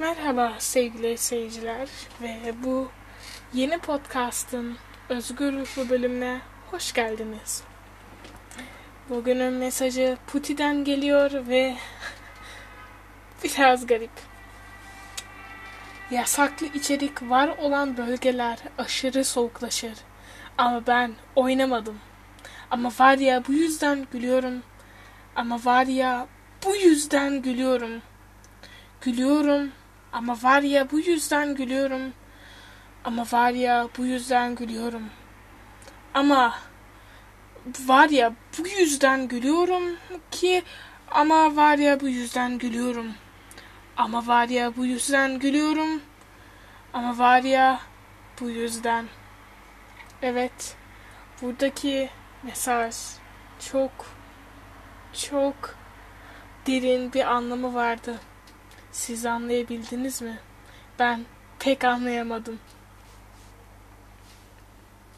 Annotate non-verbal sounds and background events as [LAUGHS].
Merhaba sevgili seyirciler ve bu yeni podcast'ın Özgür Ruhlu bölümüne hoş geldiniz. Bugünün mesajı Puti'den geliyor ve [LAUGHS] biraz garip. Yasaklı içerik var olan bölgeler aşırı soğuklaşır. Ama ben oynamadım. Ama var ya bu yüzden gülüyorum. Ama var ya bu yüzden gülüyorum. Gülüyorum ama var ya bu yüzden gülüyorum. Ama var ya bu yüzden gülüyorum. Ama var ya bu yüzden gülüyorum ki ama var ya bu yüzden gülüyorum. Ama var ya bu yüzden gülüyorum. Ama var ya bu yüzden. Evet. Buradaki mesaj çok çok derin bir anlamı vardı. Siz anlayabildiniz mi? Ben pek anlayamadım.